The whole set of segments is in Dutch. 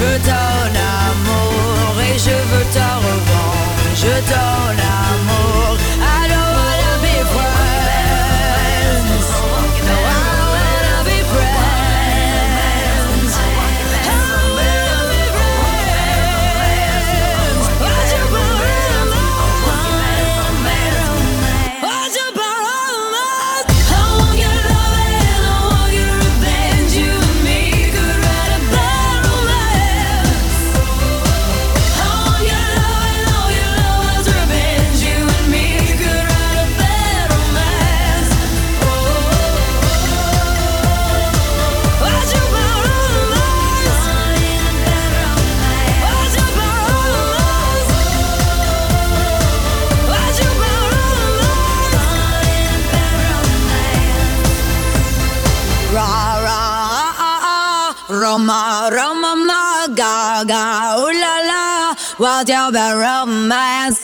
Ich your romance.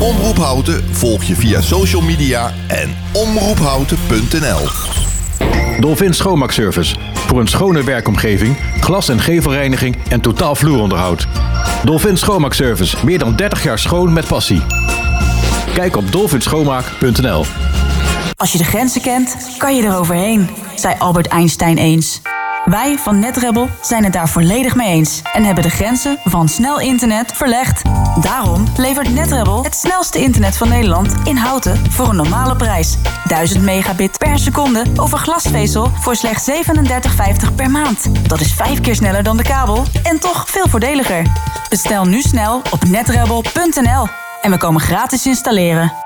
Omroep Houten volg je via social media en omroephouten.nl. Dolphin Schoonmaakservice. Voor een schone werkomgeving, glas- en gevelreiniging en totaal vloeronderhoud. Dolphin Schoonmaakservice. Meer dan 30 jaar schoon met passie. Kijk op dolphinschoonmaak.nl. Als je de grenzen kent, kan je eroverheen, zei Albert Einstein eens. Wij van NetRebel zijn het daar volledig mee eens en hebben de grenzen van snel internet verlegd. Daarom levert NetRebel het snelste internet van Nederland in houten voor een normale prijs. 1000 megabit per seconde over glasvezel voor slechts 37,50 per maand. Dat is vijf keer sneller dan de kabel en toch veel voordeliger. Bestel nu snel op netrebel.nl en we komen gratis installeren.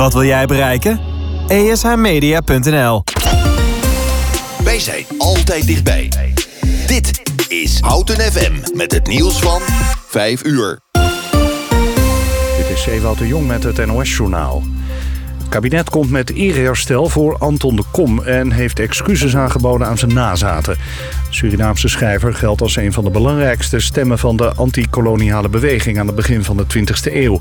wat wil jij bereiken? ESHmedia.nl Wij zijn altijd dichtbij. Dit is Houten FM met het nieuws van 5 uur. Dit is Ewout de Jong met het NOS-journaal. Het kabinet komt met ereherstel voor Anton de Kom... en heeft excuses aangeboden aan zijn nazaten. De Surinaamse schrijver geldt als een van de belangrijkste stemmen... van de antikoloniale beweging aan het begin van de 20e eeuw.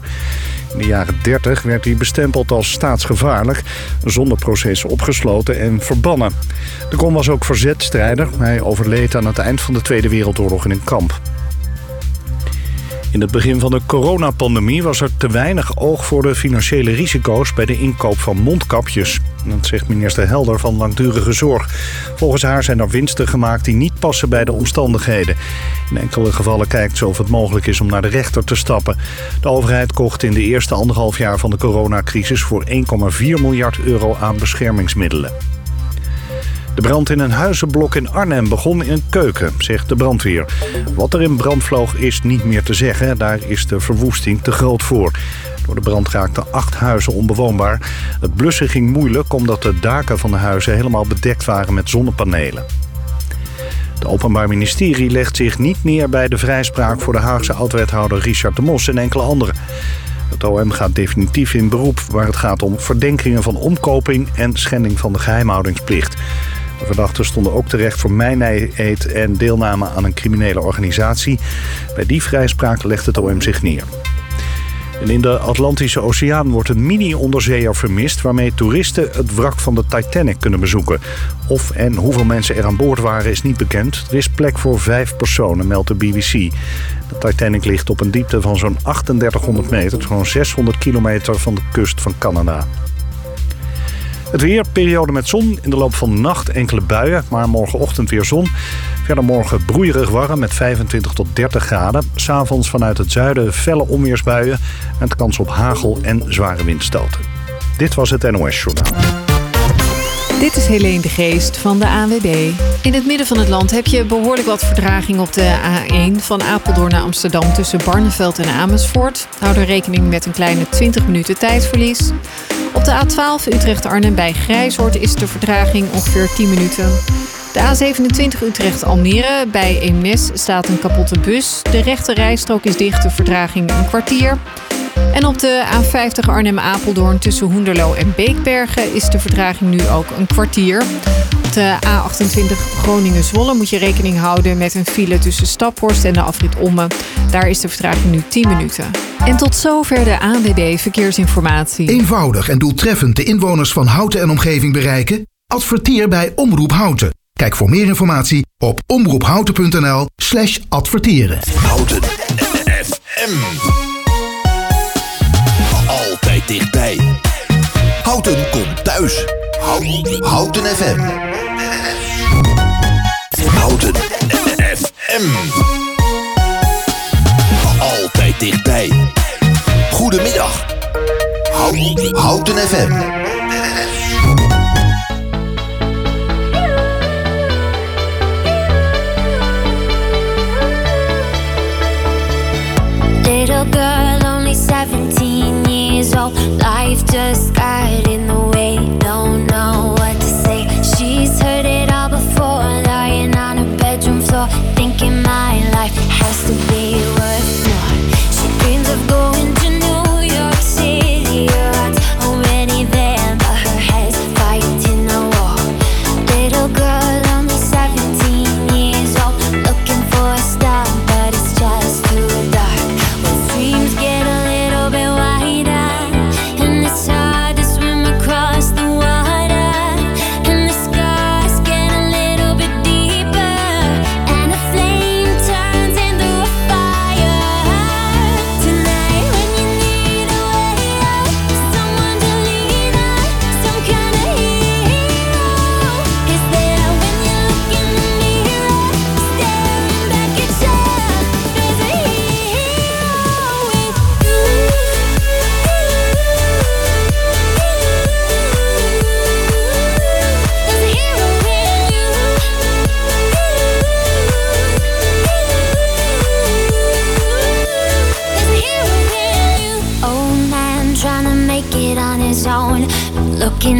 In de jaren 30 werd hij bestempeld als staatsgevaarlijk... zonder proces opgesloten en verbannen. De Kom was ook verzetstrijder. Hij overleed aan het eind van de Tweede Wereldoorlog in een kamp. In het begin van de coronapandemie was er te weinig oog voor de financiële risico's bij de inkoop van mondkapjes. Dat zegt minister Helder van Langdurige Zorg. Volgens haar zijn er winsten gemaakt die niet passen bij de omstandigheden. In enkele gevallen kijkt ze of het mogelijk is om naar de rechter te stappen. De overheid kocht in de eerste anderhalf jaar van de coronacrisis voor 1,4 miljard euro aan beschermingsmiddelen. De brand in een huizenblok in Arnhem begon in een keuken, zegt de brandweer. Wat er in brand vloog is niet meer te zeggen. Daar is de verwoesting te groot voor. Door de brand raakten acht huizen onbewoonbaar. Het blussen ging moeilijk omdat de daken van de huizen helemaal bedekt waren met zonnepanelen. Het Openbaar Ministerie legt zich niet neer bij de vrijspraak voor de Haagse oud-wethouder Richard de Mos en enkele anderen. Het OM gaat definitief in beroep waar het gaat om verdenkingen van omkoping en schending van de geheimhoudingsplicht. De verdachten stonden ook terecht voor mijneed en deelname aan een criminele organisatie. Bij die vrijspraak legt het OM zich neer. In de Atlantische Oceaan wordt een mini-onderzeeër vermist... waarmee toeristen het wrak van de Titanic kunnen bezoeken. Of en hoeveel mensen er aan boord waren is niet bekend. Er is plek voor vijf personen, meldt de BBC. De Titanic ligt op een diepte van zo'n 3800 meter... zo'n 600 kilometer van de kust van Canada. Het weer, periode met zon. In de loop van de nacht enkele buien, maar morgenochtend weer zon. Verder morgen broeierig warm met 25 tot 30 graden. S'avonds vanuit het zuiden felle onweersbuien. Met kans op hagel en zware windstoten. Dit was het NOS Journaal. Dit is Helene de Geest van de ANWB. In het midden van het land heb je behoorlijk wat verdraging op de A1 van Apeldoorn naar Amsterdam tussen Barneveld en Amersfoort. Hou er rekening met een kleine 20 minuten tijdverlies. Op de A12 Utrecht-Arnhem bij Grijzoord is de verdraging ongeveer 10 minuten. De A27 Utrecht-Almere bij Eemnes staat een kapotte bus. De rechte rijstrook is dicht, de verdraging een kwartier. En op de A50 Arnhem-Apeldoorn tussen Hoenderloo en Beekbergen is de verdraging nu ook een kwartier. Op de A28 Groningen-Zwolle moet je rekening houden met een file tussen Staphorst en de afrit Omme. Daar is de vertraging nu 10 minuten. En tot zover de ANWB Verkeersinformatie. Eenvoudig en doeltreffend de inwoners van Houten en omgeving bereiken? Adverteer bij Omroep Houten. Kijk voor meer informatie op omroephouten.nl slash adverteren. Houten FM. Altijd dichtbij. Houten komt thuis. Houten, FM. Houten FM. Altijd dichtbij. Goedemiddag. Houten FM. Life just got in the way,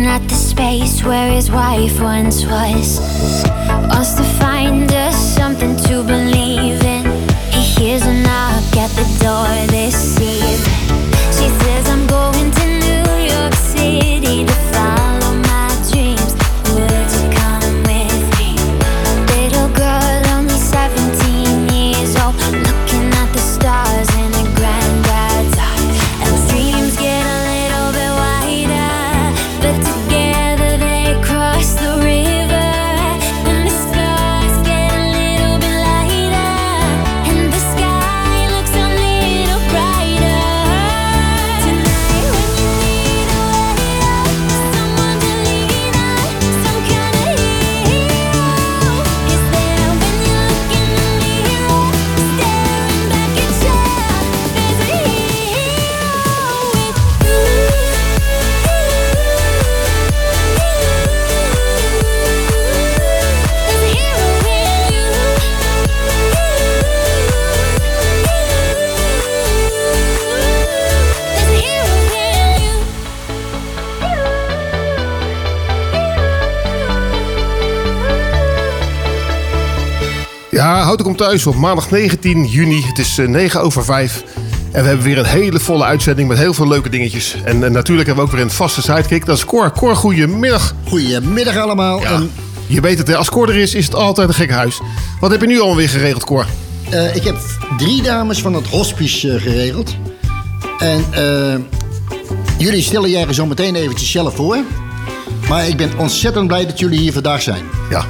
at the space where his wife once was. Wants to find us thuis op maandag 19 juni. Het is eh, 9 over 5. En we hebben weer een hele volle uitzending met heel veel leuke dingetjes. En, eh, natuurlijk hebben we ook weer een vaste sidekick. Dat is Cor. Cor, goedemiddag. Goedemiddag allemaal. Ja, En, je weet het, hè, als Cor er is, is het altijd een gek huis. Wat heb je nu alweer geregeld, Cor? eh, ik heb drie dames van het hospice eh, geregeld. En eh, jullie stellen jij zo meteen eventjes zelf voor. Maar ik ben ontzettend blij dat jullie hier vandaag zijn. Ja.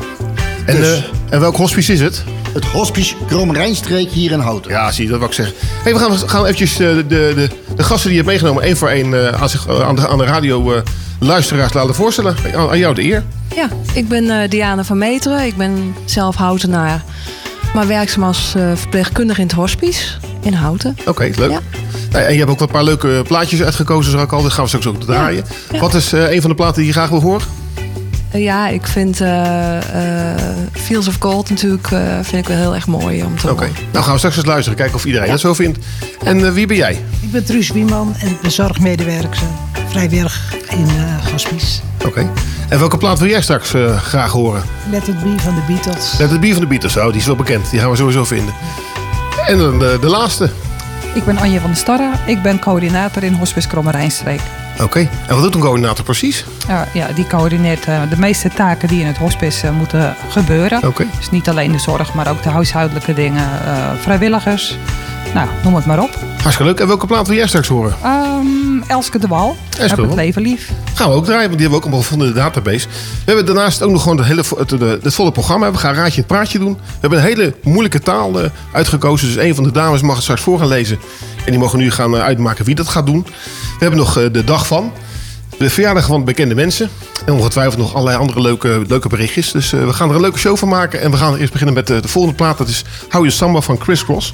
En, Dus- eh, en welk hospice is het? Het hospice Kromerijnstreek hier in Houten. Ja, zie je, dat wil ik zeggen. Hey, we gaan, we gaan eventjes eh, de, de, de gasten die je hebt meegenomen... één voor één eh, aan, zich, eh, aan, de, aan de radio eh, luisteraars laten voorstellen. Aan, aan jou de eer. Ja, ik ben eh, Diana van Meteren. Ik ben zelf houtenaar. Maar werkzaam als verpleegkundige in het hospice in Houten. Oké, leuk. Ja. Nou, en je hebt ook wat paar leuke plaatjes uitgekozen, zag ik al. Dat gaan we straks ook draaien. Ja. Wat is eh, een van de platen die je graag wil horen? Eh, ja, ik vind eh, eh, Fields of Gold natuurlijk eh, vind ik wel heel erg mooi om te Oké, nou gaan we straks eens luisteren. Kijken of iedereen dat zo vindt. En wie ben jij? Ik ben Truus Wieman en bezorgmedewerker vrijwillig in eh hospice. Oké. En welke plaat wil jij straks graag horen? Let It Be van de Beatles. Let It Be van de Beatles. Oh, die is wel bekend. Die gaan we sowieso vinden. En dan de, de laatste. Ik ben Anje van der Starre. Ik ben coördinator in Hospice Krommerijnstreek. Oké. En wat doet een coördinator precies? Ja, ja, die coördineert eh, de meeste taken die in het hospice eh, moeten gebeuren. Oké. Dus niet alleen de zorg, maar ook de huishoudelijke dingen, eh, vrijwilligers. Nou, noem het maar op. Hartstikke leuk. En welke plaat wil jij straks horen? Ehm, Elske de Wal. de Heb het leven lief. Gaan we ook draaien, want die hebben we ook allemaal gevonden in de database. We hebben daarnaast ook nog gewoon het, hele, het, de- het volle programma. We gaan Raadje het Praatje doen. We hebben een hele moeilijke taal eh, uitgekozen. Dus een van de dames mag het straks voor gaan lezen. En die mogen nu gaan eh, uitmaken wie dat gaat doen. We hebben nog eh, de dag van. De verjaardag van bekende mensen. En ongetwijfeld nog allerlei andere leuke, leuke berichtjes. Dus we gaan er een leuke show van maken. En we gaan eerst beginnen met eh, de volgende plaat. Dat is Hou je Samba van Chris Cross.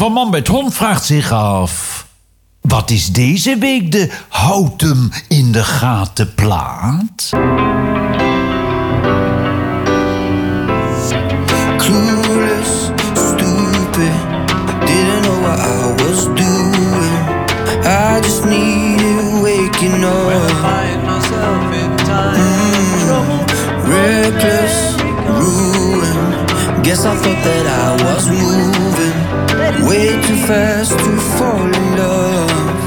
van Man met Hond vraagt zich af... Wat is deze week de houtem in de gaten plaat? Clueless, stupid, I didn't know what I was doing. I just needed waking up. Well, find myself in time. Mm, reckless, ruin. Guess I thought that I was moving. Way too fast to fall in love.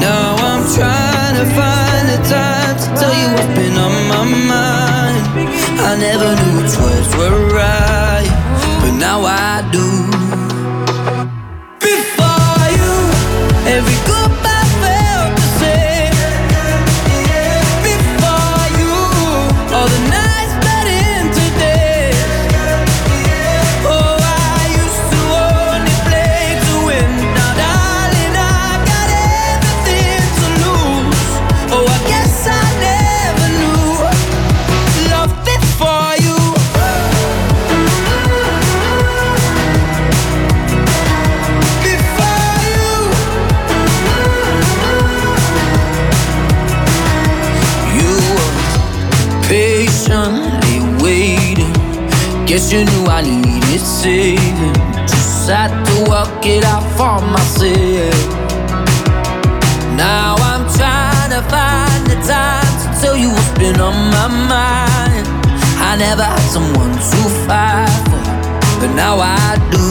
Now I'm trying to find the time to tell you what's been on my mind. I never knew which words were right, but now I do. receiving. Just had to work it out for myself. Now I'm trying to find the time to tell you what's been on my mind. I never had someone to fight for, but now I do.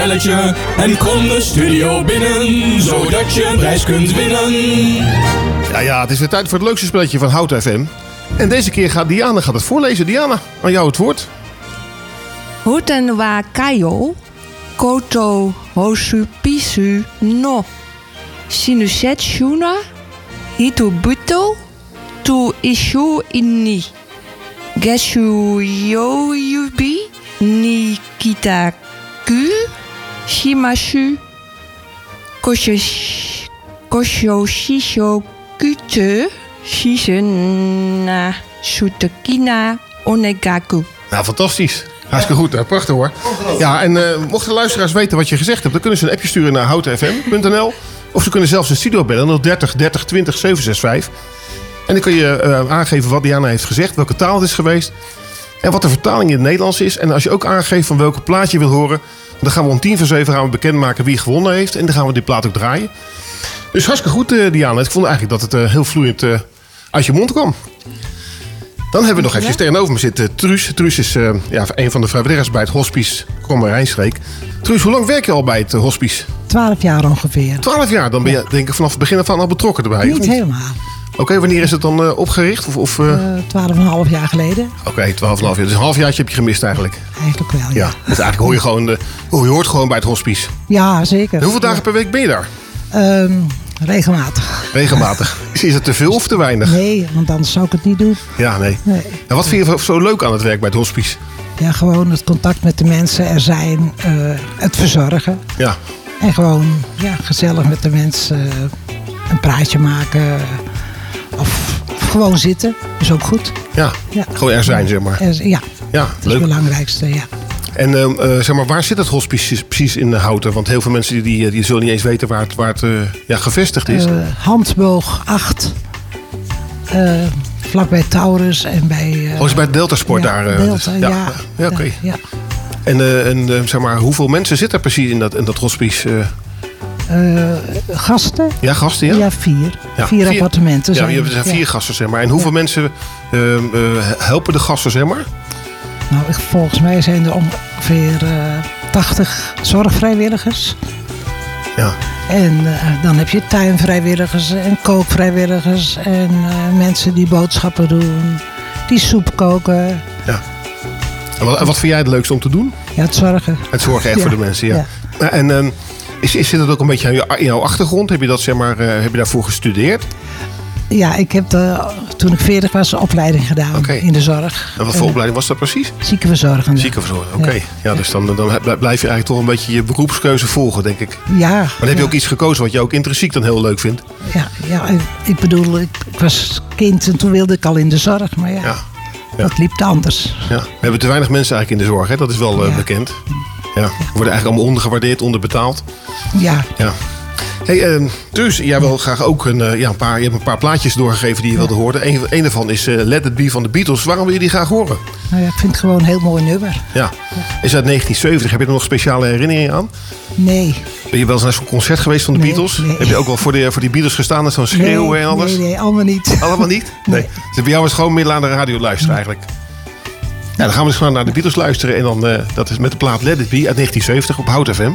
Een belletje. En kom de studio binnen, zodat je een prijs kunt winnen. Ja, ja, het is weer tijd voor het leukste spelletje van Hout FM. En deze keer gaat Diana gaat het voorlezen. Diana, aan jou het woord. Houten wa kayo, koto hosu pisu no. Sinuset shuna, hitu buto, tu ishu inni. Geshu yo yubi, ni kita ku, shimashu, kosho, kosho shisho kute, shishena, shutakina, onegaku. Nou, fantastisch. Hartstikke goed, hè? prachtig hoor. Ja, en eh, mochten luisteraars weten wat je gezegd hebt, dan kunnen ze een appje sturen naar houtenfm.nl. Of ze kunnen zelfs een studio bellen, 030 30 20 765. En dan kun je eh, aangeven wat Diana heeft gezegd, welke taal het is geweest. En wat de vertaling in het Nederlands is. En als je ook aangeeft van welke plaat je wil horen, dan gaan we om tien voor zeven gaan we bekendmaken wie gewonnen heeft. En dan gaan we die plaat ook draaien. Dus hartstikke goed, eh, Diana. Ik vond eigenlijk dat het eh, heel vloeiend eh, uit je mond kwam. Dan hebben we nog even tegenover me zitten Truus. Truus is ja, een van de vrijwilligers bij het hospice Kromme Rijnstreek. Truus, hoe lang werk je al bij het hospice? Twaalf jaar ongeveer. Twaalf jaar. Dan ben je denk ik vanaf het begin af aan al betrokken erbij. Niet helemaal. Oké, wanneer is het dan eh, opgericht? Of, of, eh, Eh, Twaalf en een half jaar geleden. Oké, een half jaar. Dus een halfjaartje heb je gemist eigenlijk. Eigenlijk wel, ja. Ja, dus eigenlijk hoor je gewoon, de, oh, je hoort gewoon bij het hospice. Ja, zeker. En hoeveel dagen per week ben je daar? Ehm, regelmatig. Regelmatig. Is, het te veel of te weinig? Nee, want anders zou ik het niet doen. Ja, nee. Nee. En wat vind je zo leuk aan het werk bij het hospice? Ja, gewoon het contact met de mensen er zijn. eh, het verzorgen. Ja, En gewoon ja, gezellig met de mensen eh, een praatje maken. Gewoon zitten. Is ook goed. ja. Ja. gewoon er zijn, zeg maar. Er- ja, Ja, dat is het belangrijkste. Ja. En ehm, eh, zeg maar, waar zit het hospice precies in Houten? Want heel veel mensen die, die, die zullen niet eens weten waar het, waar het eh, ja, gevestigd is. Eh, handboog 8. eh, vlakbij Taurus en bij... eh, oh, is bij het Deltasport ja, daar? eh, Delta, dus- ja. ja, oké. ja. En, eh, en eh, zeg maar, hoeveel mensen zitten er precies in dat, in dat hospice? Eh? Eh, gasten? ja, gasten, ja? Ja, vier. Ja, vier, appartementen Ja, zijn er, ja. vier gasten, zeg maar. En hoeveel mensen ehm, eh, helpen de gasten, zeg maar? Nou, ik- volgens mij zijn er ongeveer eh 80 zorgvrijwilligers. Ja. En eh, dan heb je tuinvrijwilligers en kookvrijwilligers. En eh, mensen die boodschappen doen. Die soep koken. Ja. En wat, wat vind jij het leukste om te doen? Ja, het zorgen. Het zorgen echt Ja, voor de mensen, ja. ja. En ehm, is, is, zit het ook een beetje aan je- in jouw achtergrond? Heb je, dat, zeg maar, eh, heb je daarvoor gestudeerd? Ja, ik heb de, toen ik 40 was een opleiding gedaan in de zorg. En wat voor opleiding was dat precies? Ziekenverzorgende. Ziekenverzorging, oké. Ja. Ja. dus dan, dan blijf je eigenlijk toch een beetje je beroepskeuze volgen, denk ik. Ja. Maar dan heb je ook iets gekozen wat je ook intrinsiek dan heel leuk vindt. Ja, ja ik, bedoel, ik, ik was kind en toen wilde ik al in de zorg. Maar ja, Ja. dat liep anders. Ja. We hebben te weinig mensen eigenlijk in de zorg, hè? dat is wel eh, bekend. Ja. We worden eigenlijk allemaal ondergewaardeerd, onderbetaald. Ja, Ja. Hey, dus jij wil graag ook een, eh, ja, een, paar, je hebt een paar plaatjes doorgegeven die je wilde horen. Eén een daarvan is eh, Let It Be van de Beatles. Waarom wil je die graag horen? nou ja, ik vind het gewoon een heel mooi nummer. Ja. Is uit 1970. Heb je er nog speciale herinneringen aan? Nee. Ben je wel eens naar zo'n concert geweest van de Nee, Beatles? nee. Heb je ook wel voor, de, voor die Beatles gestaan met zo'n schreeuwen nee, en alles? Nee, nee, allemaal niet. Allemaal niet? Nee. Dus bij jou is gewoon middel aan de radio luisteren eigenlijk. Ja, dan gaan we dus gewoon naar de Beatles luisteren. En dan, eh, dat is met de plaat Let It Be uit 1970 op Hout FM.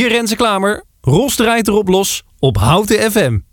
Hier Renze Klamer, Ros draait erop los op Houten FM.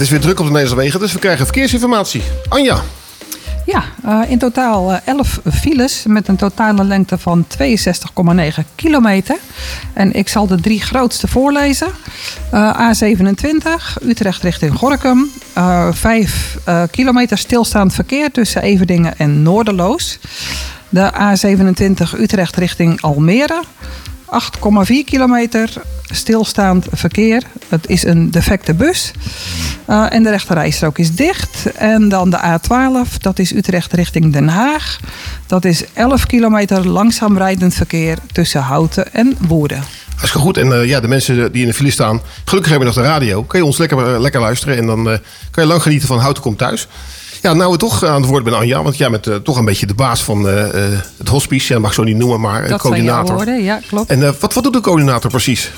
Het is weer druk op de Nederlandse wegen, dus we krijgen verkeersinformatie. Anja. Ja, eh, in totaal eh, 11 files met een totale lengte van 62,9 kilometer. En ik zal de drie grootste voorlezen. Eh, A27, Utrecht richting Gorkum. Eh 5 kilometer stilstaand verkeer tussen Everdingen en Noorderloos. De A27 Utrecht richting Almere. 8,4 kilometer stilstaand verkeer. Het is een defecte bus. Uh, en de rechterrijstrook is dicht. En dan de A12, dat is Utrecht richting Den Haag. Dat is 11 kilometer langzaam rijdend verkeer tussen Houten en Woerden. Hartstikke goed. En eh, ja, de mensen die in de file staan, gelukkig hebben we nog de radio. Kan je ons lekker, eh, lekker luisteren en dan eh, kan je lang genieten van Houten komt thuis. Ja, nou we toch aan het woord ben Anja, want jij bent eh, toch een beetje de baas van eh, eh, het hospice. Ja, mag ik zo niet noemen, maar Dat zijn coördinator. woorden, ja klopt. En wat, wat doet de coördinator precies?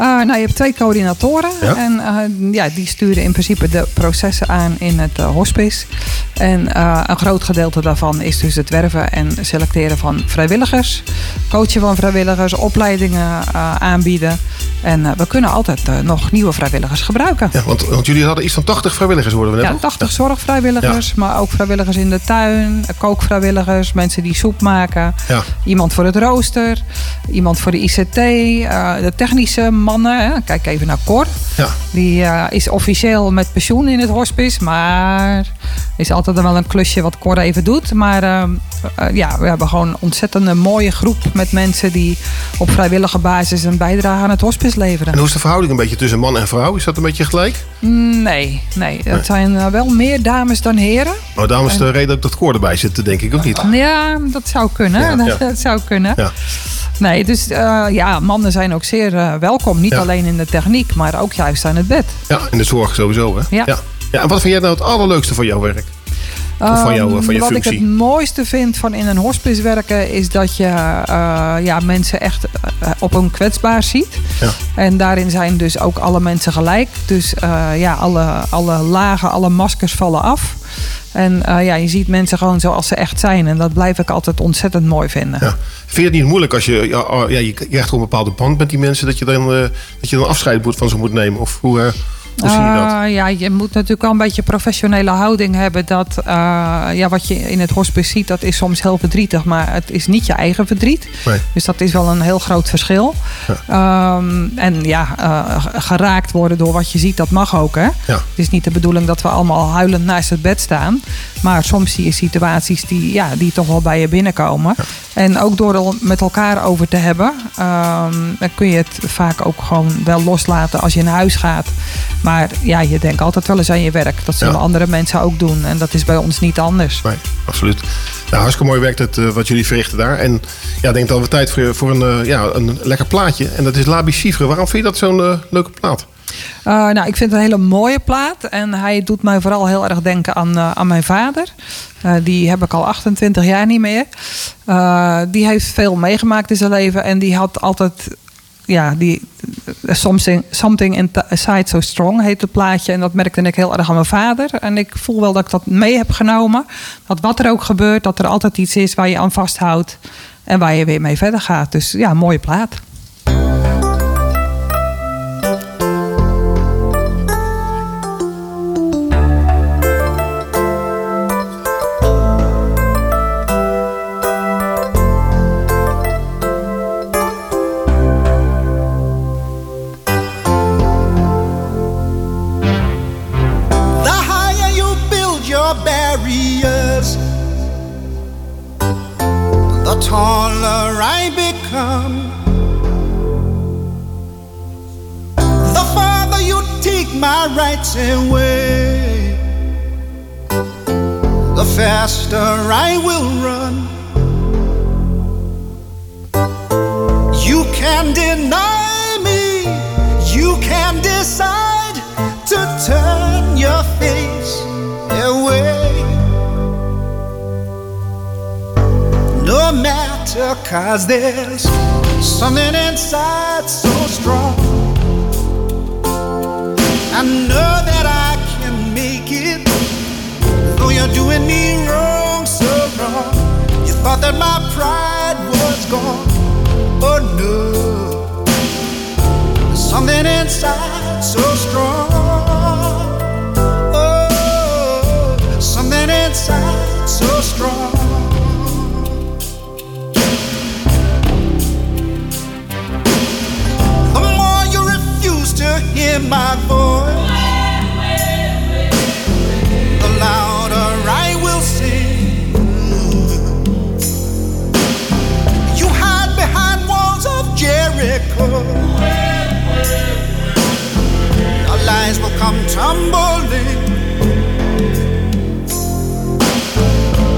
Uh, nou, je hebt twee coördinatoren. Ja? En uh, ja, die sturen in principe de processen aan in het uh, hospice. En een groot gedeelte daarvan is dus het werven en selecteren van vrijwilligers. Coachen van vrijwilligers, opleidingen aanbieden. En we kunnen altijd nog nieuwe vrijwilligers gebruiken. Ja, want, want jullie hadden iets van 80 vrijwilligers, hoorden we net Ja, nog? 80 zorgvrijwilligers, maar ook vrijwilligers in de tuin, kookvrijwilligers, mensen die soep maken, Ja. iemand voor het rooster, iemand voor de ICT, eh, de technische mannen. Hè. Kijk even naar Cor. Ja. Die eh, is officieel met pensioen in het hospice, maar is altijd wel een klusje wat Cor even doet. Maar eh, eh, ja, we hebben gewoon een ontzettend mooie groep met mensen die op vrijwillige basis een bijdrage aan het hospice leveren. En hoe is de verhouding een beetje tussen man en vrouw? Is dat een beetje gelijk? Nee, nee. Het Nee. zijn eh, wel meer dames dan heren. Daarom is En- de reden dat ik dat koor erbij zit, denk ik ook niet. Ja, dat zou kunnen. Ja, dat, ja. dat zou kunnen. Ja. Nee, dus eh, ja, mannen zijn ook zeer eh, welkom. Niet Ja. alleen in de techniek, maar ook juist aan het bed. Ja, in de zorg sowieso, hè? Ja. ja. Ja, En wat vind jij nou het allerleukste van jouw werk? Van, jou, Ehm, van je wat functie? ik het mooiste vind van in een hospice werken is dat je eh, ja, mensen echt eh, op een kwetsbaar ziet. Ja. En daarin zijn dus ook alle mensen gelijk. Dus eh, ja, alle, alle lagen, alle maskers vallen af. En eh, ja, je ziet mensen gewoon zoals ze echt zijn. En dat blijf ik altijd ontzettend mooi vinden. Ja. Vind je het niet moeilijk als je, ja, oh, ja, je krijgt gewoon een bepaalde band met die mensen, dat je dan, eh, dat je dan afscheid moet, van ze moet nemen? Of hoe, eh, hoe zie je dat? Ah, ja, je moet natuurlijk wel een beetje professionele houding hebben. Dat eh, ja, wat je in het hospice ziet, dat is soms heel verdrietig. Maar het is niet je eigen verdriet. Nee. Dus dat is wel een heel groot verschil. Ehm, en ja, eh, geraakt worden door wat je ziet, dat mag ook. Hè? Ja. Het is niet de bedoeling dat we allemaal huilend naast het bed staan. Maar soms zie je situaties die, ja, die toch wel bij je binnenkomen. En ook door er met elkaar over te hebben, ehm, dan kun je het vaak ook gewoon wel loslaten als je naar huis gaat. Maar ja, je denkt altijd wel eens aan je werk. Dat zullen Ja. andere mensen ook doen. En dat is bij ons niet anders. Nee, absoluut. Hartstikke mooi werkt het eh, wat jullie verrichten daar. En ja, ik denk dat we tijd voor, voor een, eh, ja, een lekker plaatje. En dat is Labi Chiffre. Waarom vind je dat zo'n eh, leuke plaat? Uh, nou, ik vind het een hele mooie plaat. En hij doet mij vooral heel erg denken aan, uh, aan mijn vader. Uh, die heb ik al 28 jaar niet meer. Die heeft veel meegemaakt in zijn leven. En die had altijd... Ja, die, something, something Inside So Strong heet het plaatje. En dat merkte ik heel erg aan mijn vader. En ik voel wel dat ik dat mee heb genomen. Dat wat er ook gebeurt, dat er altijd iets is waar je aan vasthoudt. En waar je weer mee verder gaat. Dus ja, mooie plaat. My rights away, the faster I will run. You can deny me, you can decide to turn your face away. No matter, cause there's something inside so strong. I know that I can make it. Though you're doing me wrong, so wrong. You thought that my pride was gone. Oh no. There's something inside so strong. Oh, something inside so strong.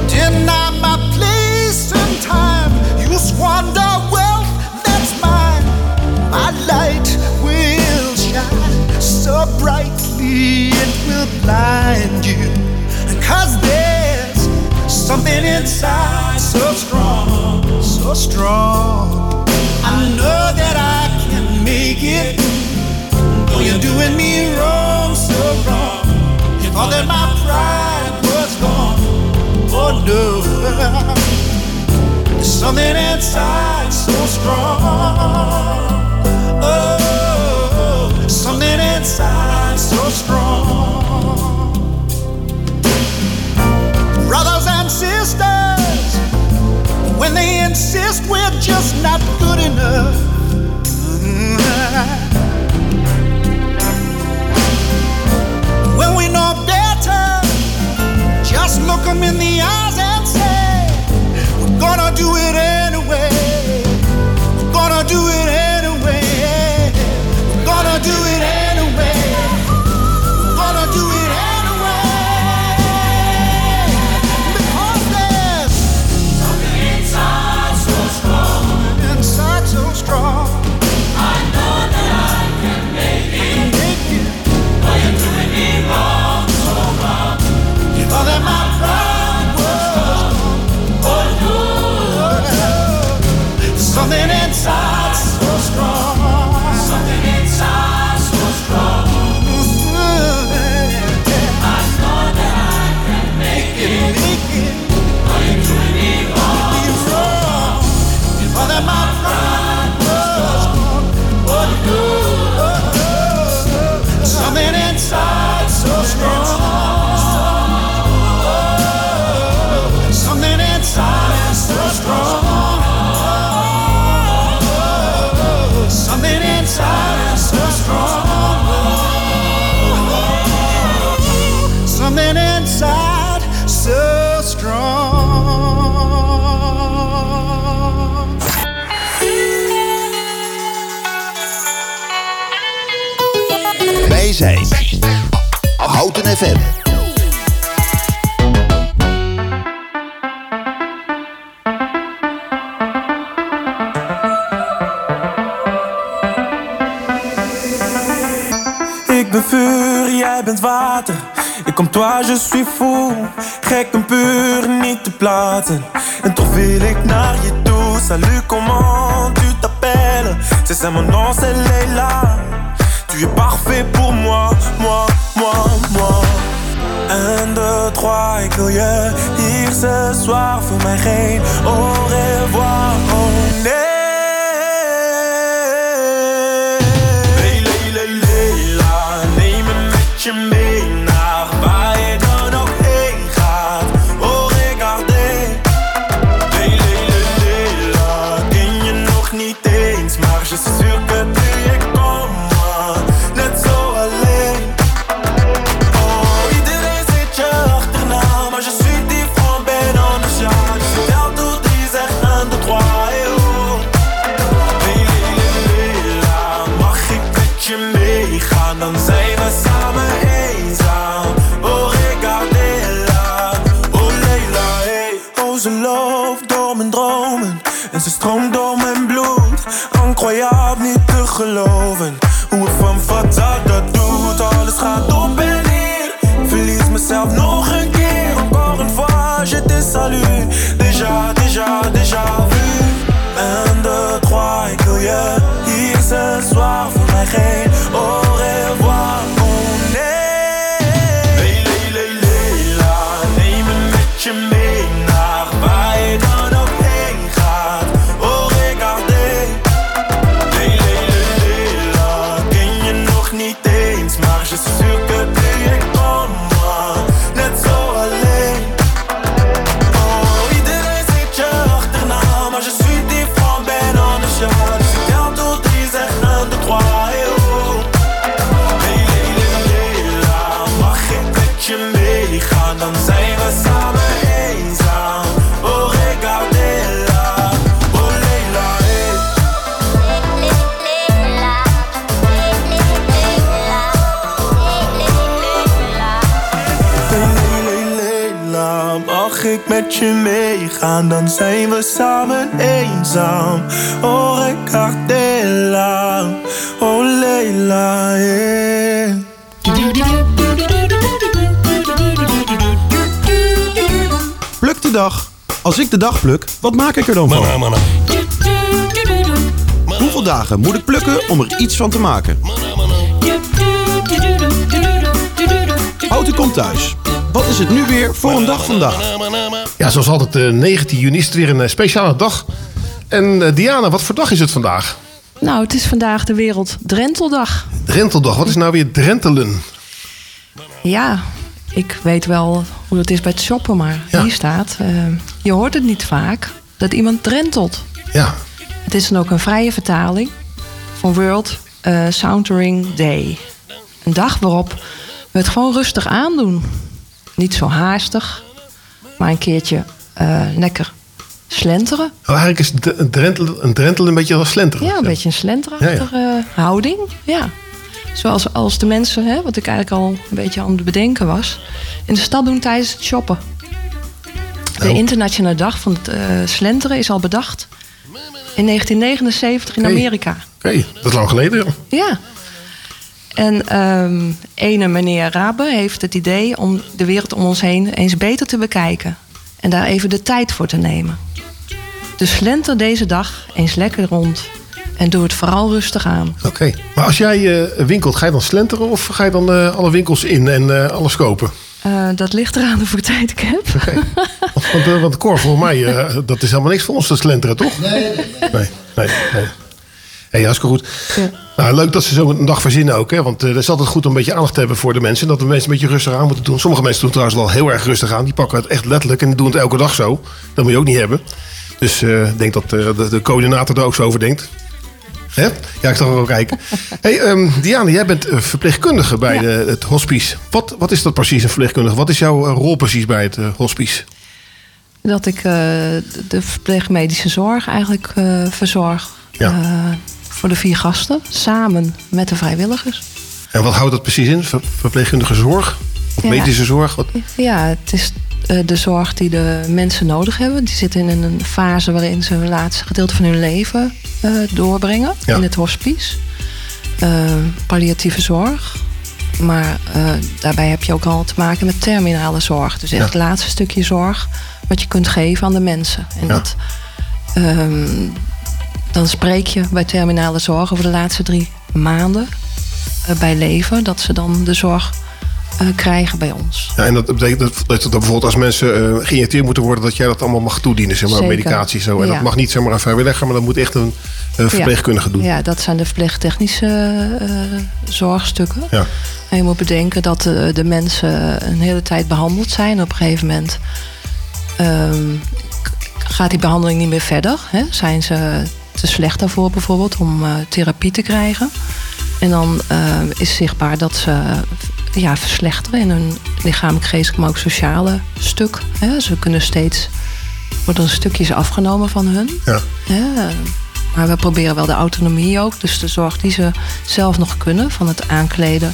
Deny my place time. You squander wealth that's mine. My light will shine so brightly it will blind there's something inside so strong, so strong. I know that I can make it. Though you're doing me wrong. Oh something inside so strong. Oh, something inside so strong. Brothers and sisters, when they insist we're just not good enough. look in the eye. Dag pluk, wat maak ik er dan van? Hoeveel dagen moet ik plukken om er iets van te maken? Houten komt thuis. Wat is het nu weer voor een dag vandaag? Ja, zoals altijd, eh, 19 juni is het weer een eh, speciale dag. En eh, Diana, wat voor dag is het vandaag? Nou, het is vandaag de Wereld Drenteldag. Drenteldag. Wat is nou weer drentelen? Ja, ik weet wel hoe het is bij het shoppen, maar hier staat... eh, je hoort het niet vaak dat iemand drentelt. Ja. Het is dan ook een vrije vertaling van World eh Sauntering Day. Een dag waarop we het gewoon rustig aandoen. Niet zo haastig, maar een keertje eh, lekker slenteren. Oh, eigenlijk is een drentel, een drentel een beetje als slenteren. Ja, een beetje een slenterachtige houding. Ja. Zoals als de mensen, hè, wat ik eigenlijk al een beetje aan het bedenken was, in de stad doen tijdens het shoppen. De Oh. internationale dag van het eh, slenteren is al bedacht in 1979 in Oké. Amerika. Oké, dat is lang geleden. ja. Ja. En ehm, ene meneer Rabe heeft het idee om de wereld om ons heen eens beter te bekijken. En daar even de tijd voor te nemen. Dus slenter deze dag eens lekker rond. En doe het vooral rustig aan. Oké. Maar als jij eh, winkelt, ga je dan slenteren of ga je dan eh, alle winkels in en alles kopen? Eh, dat ligt eraan hoeveel tijd ik heb. Want, eh, want Cor, voor mij, eh, dat is helemaal niks voor ons te slenteren, toch? Nee, Nee, nee, nee. Hey, hartstikke goed. Nou, leuk dat ze zo een dag verzinnen ook. Hè? Want het is altijd goed om een beetje aandacht te hebben voor de mensen. Dat de mensen een beetje rustig aan moeten doen. Sommige mensen doen het trouwens wel heel erg rustig aan. Die pakken het echt letterlijk en doen het elke dag zo. Dat moet je ook niet hebben. Dus eh, ik denk dat eh, de, de coördinator er ook zo over denkt. Hè? Ja, ik zal wel kijken. Hey, ehm, Diana, jij bent eh, verpleegkundige bij de, het hospice. Wat, wat is dat precies, een verpleegkundige? Wat is jouw eh, rol precies bij het eh, hospice? Dat ik de- verpleegmedische zorg eigenlijk verzorg. Ja. voor de vier gasten. Samen met de vrijwilligers. En wat houdt dat precies in? Ver- verpleegkundige zorg? Ja. medische zorg? Wat? Ja, het is de zorg die de mensen nodig hebben. Die zitten in een fase waarin ze het laatste gedeelte van hun leven eh, doorbrengen. Ja. In het hospice. Eh, palliatieve zorg. Maar eh, daarbij heb je ook al te maken met terminale zorg. Dus echt Ja. het laatste stukje zorg wat je kunt geven aan de mensen. En Ja. dat, ehm, dan spreek je bij terminale zorg over de laatste drie maanden eh, bij leven. Dat ze dan de zorg eh, krijgen bij ons. Ja, en dat betekent dat, dat, dat bijvoorbeeld als mensen eh, geïnjecteerd moeten worden, dat jij dat allemaal mag toedienen, zeg maar, Zeker. medicatie zo. En Ja. dat mag niet zeg maar een vrijwilliger, maar dat moet echt een eh, verpleegkundige doen. Ja, dat zijn de verpleegtechnische zorgstukken. Ja. En je moet bedenken dat de mensen een hele tijd behandeld zijn. Op een gegeven moment ehm, gaat die behandeling niet meer verder. Hè? Zijn ze te slecht daarvoor bijvoorbeeld om therapie te krijgen. En dan is zichtbaar dat ze ja, verslechteren in hun lichamelijk, geestelijk, maar ook sociale stuk. Hè? Ze kunnen steeds, worden stukjes afgenomen van hun. Ja. Ja, maar we proberen wel de autonomie ook. Dus de zorg die ze zelf nog kunnen. Van het aankleden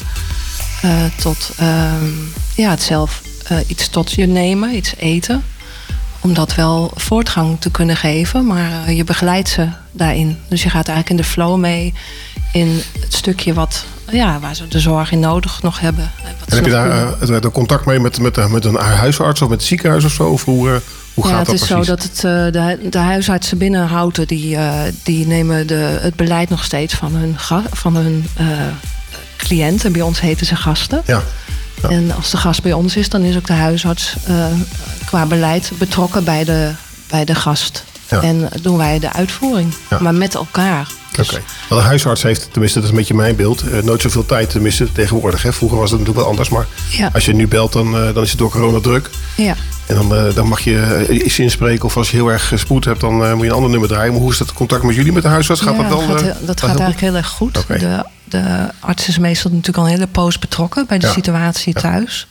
eh, tot ehm, ja, het zelf eh, iets tot je nemen, iets eten. Om dat wel voortgang te kunnen geven. Maar eh, je begeleidt ze daarin. Dus je gaat eigenlijk in de flow mee. In het stukje wat, ja, waar ze de zorg in nodig nog hebben. En wat En heb je daar het- contact mee met, met, met een huisarts of met het ziekenhuis of zo? Of hoe, eh, hoe ja, gaat het dat is precies? zo dat het, eh, de, de huisartsen binnen Houten... die, die nemen de, het beleid nog steeds van hun, van hun cliënten. Bij ons heten ze gasten. Ja. En als de gast bij ons is, dan is ook de huisarts qua beleid betrokken bij de, bij de gast. Ja. En doen wij de uitvoering. Ja. Maar met elkaar. Oké. Want een huisarts heeft, tenminste dat is een beetje mijn beeld, eh, nooit zoveel tijd tenminste tegenwoordig. Hè. Vroeger was het natuurlijk wel anders, maar Ja. als je nu belt dan, eh, dan is het door corona druk. Ja. En dan, eh, dan mag je iets inspreken of als je heel erg spoed hebt, dan eh, moet je een ander nummer draaien. Maar hoe is dat contact met jullie met de huisarts? Gaat Ja, dat wel? gaat, eh, dat gaat heel eigenlijk heel erg goed. De, de arts is meestal natuurlijk al een hele poos betrokken bij de Ja. situatie thuis.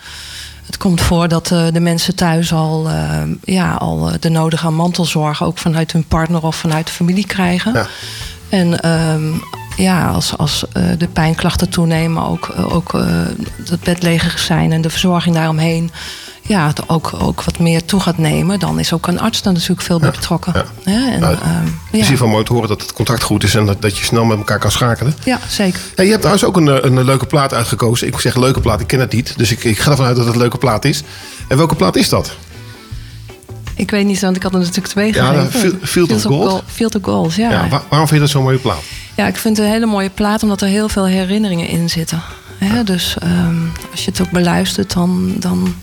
Het komt voor dat eh, de mensen thuis al, eh, ja, al eh, de nodige mantelzorg ook vanuit hun partner of vanuit de familie krijgen. Ja. En ehm, ja, als, als de pijnklachten toenemen, ook, ook het bed leger zijn en de verzorging daaromheen ja, het ook, ook wat meer toe gaat nemen, dan is ook een arts dan natuurlijk veel bij betrokken. Ja. ja. En, nou, ehm, het mooi te horen dat het contact goed is en dat, dat je snel met elkaar kan schakelen. Ja, zeker. Je hebt thuis ook een, eh, een leuke plaat uitgekozen. Ik zeg leuke plaat, ik ken het niet. Dus ik, ik ga ervan uit dat het een leuke plaat is. En welke plaat is dat? Ik weet niet, want ik had er natuurlijk twee ja. Field, of, Gold. Field of Goals, ja. ja. waarom vind je dat zo'n mooie plaat? Ja, ik vind het een hele mooie plaat omdat er heel veel herinneringen in zitten. Dus ehm, als je het ook beluistert, dan, dan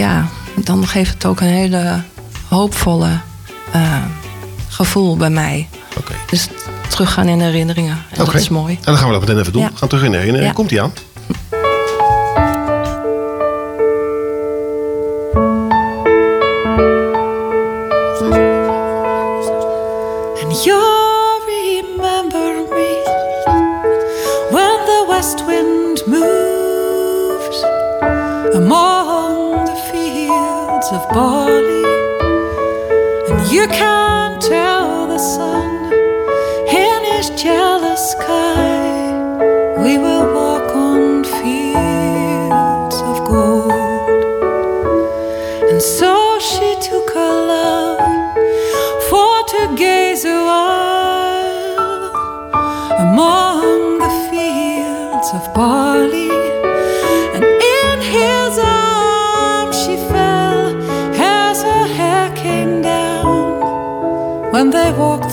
ja, dan geeft het ook een hele hoopvolle eh, gevoel bij mij. Dus teruggaan in herinneringen. En dat is mooi. En dan gaan we dat meteen even doen. We gaan terug in herinneringen. Komt-ie aan? barley, and you can't tell the sun in his jealous sky. We will walk on fields of gold, and so she took her love for to gaze awhile among the fields of barley. they walk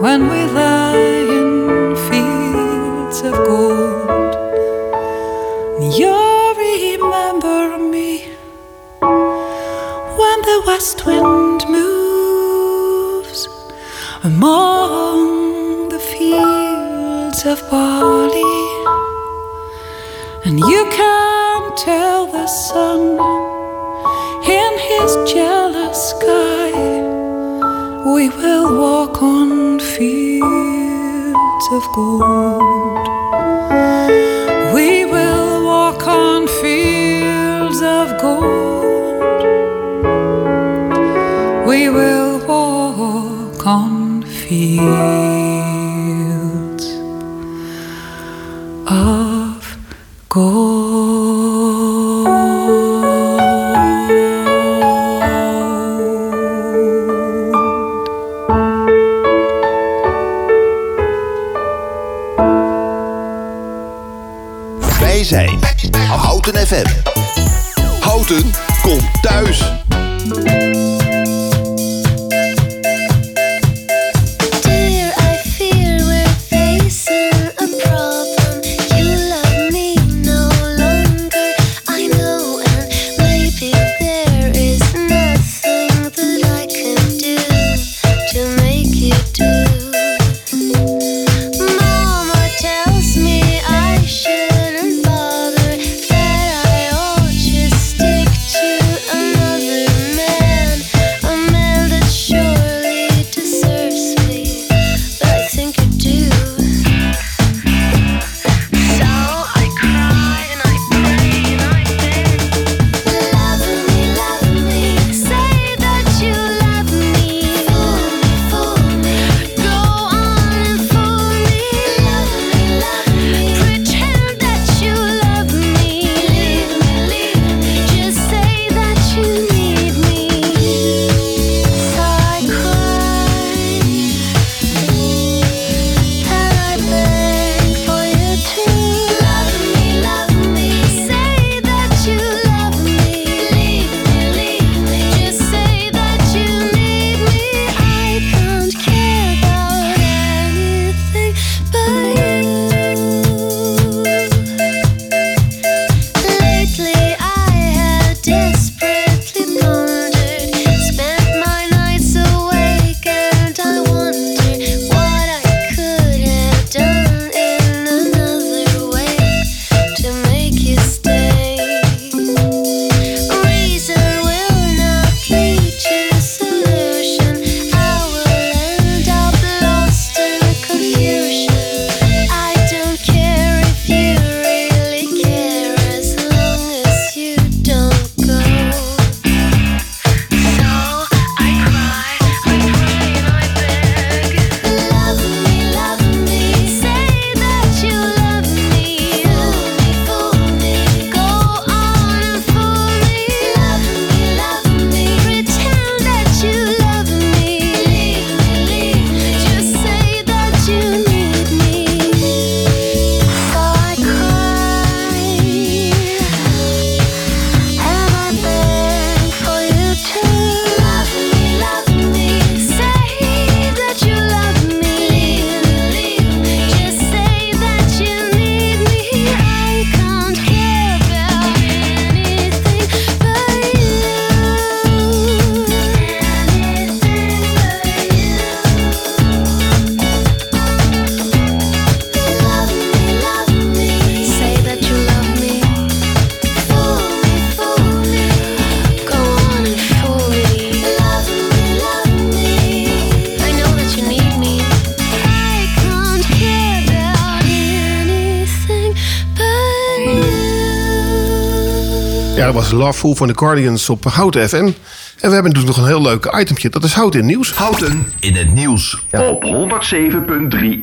when we lie in fields of gold. You'll remember me when the west wind moves among the fields of barley, and you can tell the sun in his jealous sky we will walk on fields of gold. Was Loveful van de Guardians op Houten FM. En we hebben dus nog een heel leuk itemtje. Dat is Houten in Nieuws. Houten in het nieuws op 107.3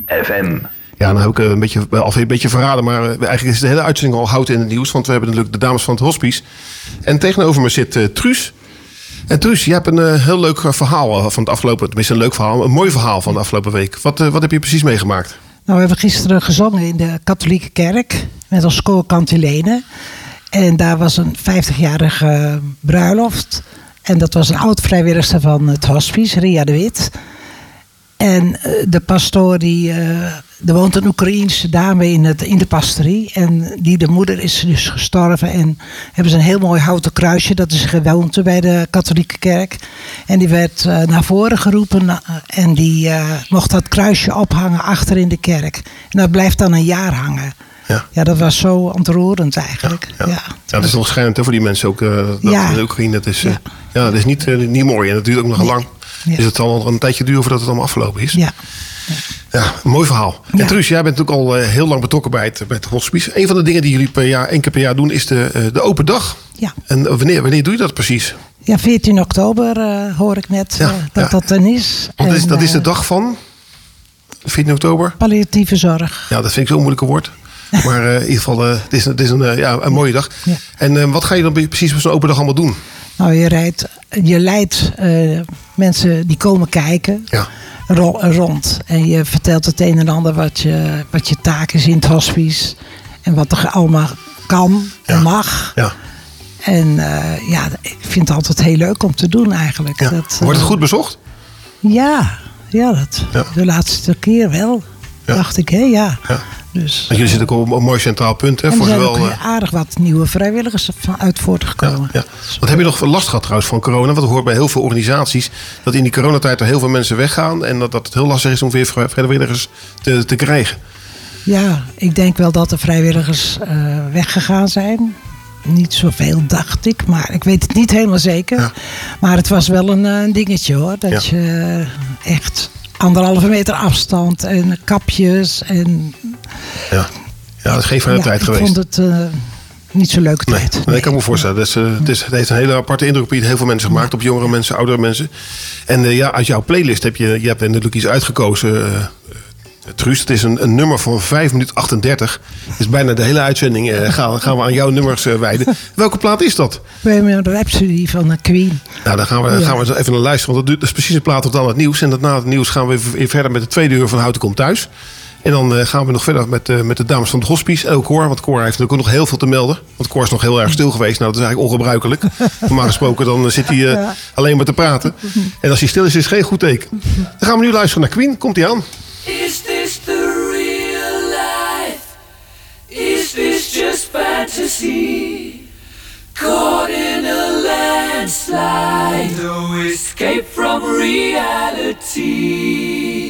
FM. Ja, dan heb ik eh, een beetje, alweer een beetje verraden. Maar eh, eigenlijk is de hele uitzending al Houten in het Nieuws. Want we hebben natuurlijk de dames van het hospice. En tegenover me zit eh, Truus. En Truus, je hebt een heel leuk verhaal van het afgelopen... Tenminste, een leuk verhaal. Een mooi verhaal van de afgelopen week. Wat, wat heb je precies meegemaakt? Nou, we hebben gisteren gezongen in de katholieke kerk met als koor Cantilene. En daar was een 50-jarige bruiloft. En dat was een oud vrijwilligster van het hospice, Ria de Wit. En eh, de pastoor, die, eh, er woont een Oekraïense dame in, het, in de pastorie. En die de moeder is dus gestorven. En hebben ze een heel mooi houten kruisje. Dat is gewoonte bij de katholieke kerk. En die werd eh, naar voren geroepen. en die mocht dat kruisje ophangen achter in de kerk. En dat blijft dan een jaar hangen. Ja. dat was zo ontroerend eigenlijk. Ja, Ja, dat is nog schijnend voor die mensen ook. eh dat Ja. Oekraïne, dat is, eh, ja. dat is niet, eh, niet mooi. En dat duurt ook nog lang. Dus het nog een tijdje duren voordat het allemaal afgelopen is. Ja. Ja, een mooi verhaal. En Truus, jij bent natuurlijk al heel lang betrokken bij het, bij het hospice. Een van de dingen die jullie per jaar, één keer per jaar doen, is de, de open dag. Ja. En wanneer, wanneer doe je dat precies? Ja, 14 oktober hoor ik net dat dat dan is. Want dat is, En, dat is de dag van 14 oktober. Palliatieve zorg. Ja, dat vind ik zo'n moeilijke woord. Maar eh, in ieder geval, eh, het is, het is een, eh, ja, een mooie dag. En eh, wat ga je dan precies op zo'n open dag allemaal doen? Nou, je, rijdt, je leidt mensen die komen kijken ro- rond. En je vertelt het een en ander wat je, wat je taak is in het hospice. En wat er allemaal kan en mag. Ja. En ja, ik vind het altijd heel leuk om te doen eigenlijk. Dat, Wordt het goed bezocht? Ja, ja, dat, de laatste keer wel. Dacht ik, hè, ja. Dus, Want jullie zitten ook op een mooi centraal punt. Hè, en er voor zijn zowel, ook eh, aardig wat nieuwe vrijwilligers uit voortgekomen. Ja. Wat heb je nog last gehad trouwens van corona? Want we horen bij heel veel organisaties dat in die coronatijd er heel veel mensen weggaan. En dat, dat het heel lastig is om weer vrij- vrijwilligers te, te krijgen. Ja, ik denk wel dat de vrijwilligers eh, weggegaan zijn. Niet zoveel, dacht ik, maar ik weet het niet helemaal zeker. Maar het was wel een, eh, dingetje hoor. Dat Ja. je echt anderhalve meter afstand en kapjes. En, Ja, ja dat is geen fijne ja, tijd ik geweest. vond het eh, niet zo leuke tijd. Nee, ik kan me voorstellen. Dat is, eh, het, is, het heeft een hele aparte indruk op heel veel mensen gemaakt. Op jongere mensen, oudere mensen. En eh, ja, uit jouw playlist heb je, je hebt natuurlijk iets uitgekozen. Truus, het is een, een nummer van 5 minuten 38. Dus bijna de hele uitzending gaan, gaan we aan jouw nummers wijden. Welke plaat is dat? Bohemian Rhapsody van de Queen. Nou, dan gaan we, Ja. gaan we even naar luisteren. Want dat is precies de plaat tot aan het nieuws. En dat na het nieuws gaan we weer verder met de tweede uur van Houten Komt Thuis. En dan eh, gaan we nog verder met, eh, met de dames van het hospice. En ook Cor, want Cor heeft natuurlijk ook nog heel veel te melden. Want Cor is nog heel erg stil geweest. Nou, dat is eigenlijk ongebruikelijk. Normaal gesproken dan eh, zit hij eh, Ja. alleen maar te praten. En als hij stil is, is het geen goed teken. Dan gaan we nu luisteren naar Queen. Komt hij aan? Is this the real life? Is this just fantasy? Caught in a landslide, no escape from reality.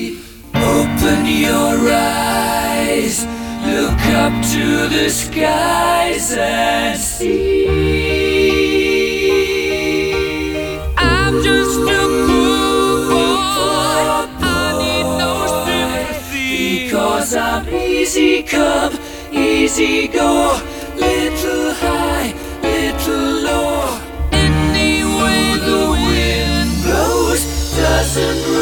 Open your eyes, look up to the skies and see. I'm just a poor boy. I need no sympathy. Because I'm easy come, easy go. Little high, little low. Any way the wind blows doesn't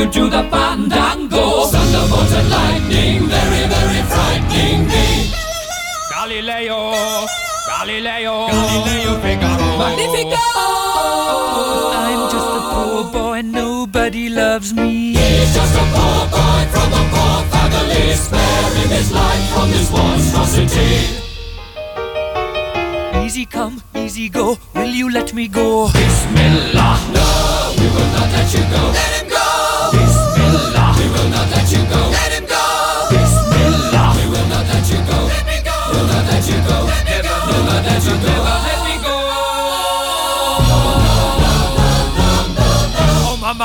you do the fandango? Thunderbolt and lightning, very, very frightening me. Galileo, Galileo, Galileo Figaro. Magnifico! I'm just a poor boy, and nobody loves me. He's just a poor boy from a poor family, sparing his life from this monstrosity. Easy come, easy go, will you let me go?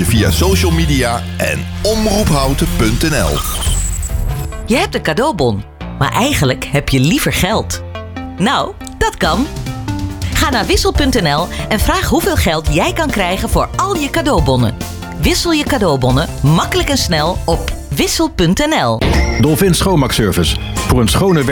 Je via social media en omroephouten.nl. Je hebt een cadeaubon, maar eigenlijk heb je liever geld. Nou, dat kan. Ga naar wissel.nl en vraag hoeveel geld jij kan krijgen voor al je cadeaubonnen. Wissel je cadeaubonnen makkelijk en snel op wissel.nl. Dolphin Schoonmaakservice. Voor een schone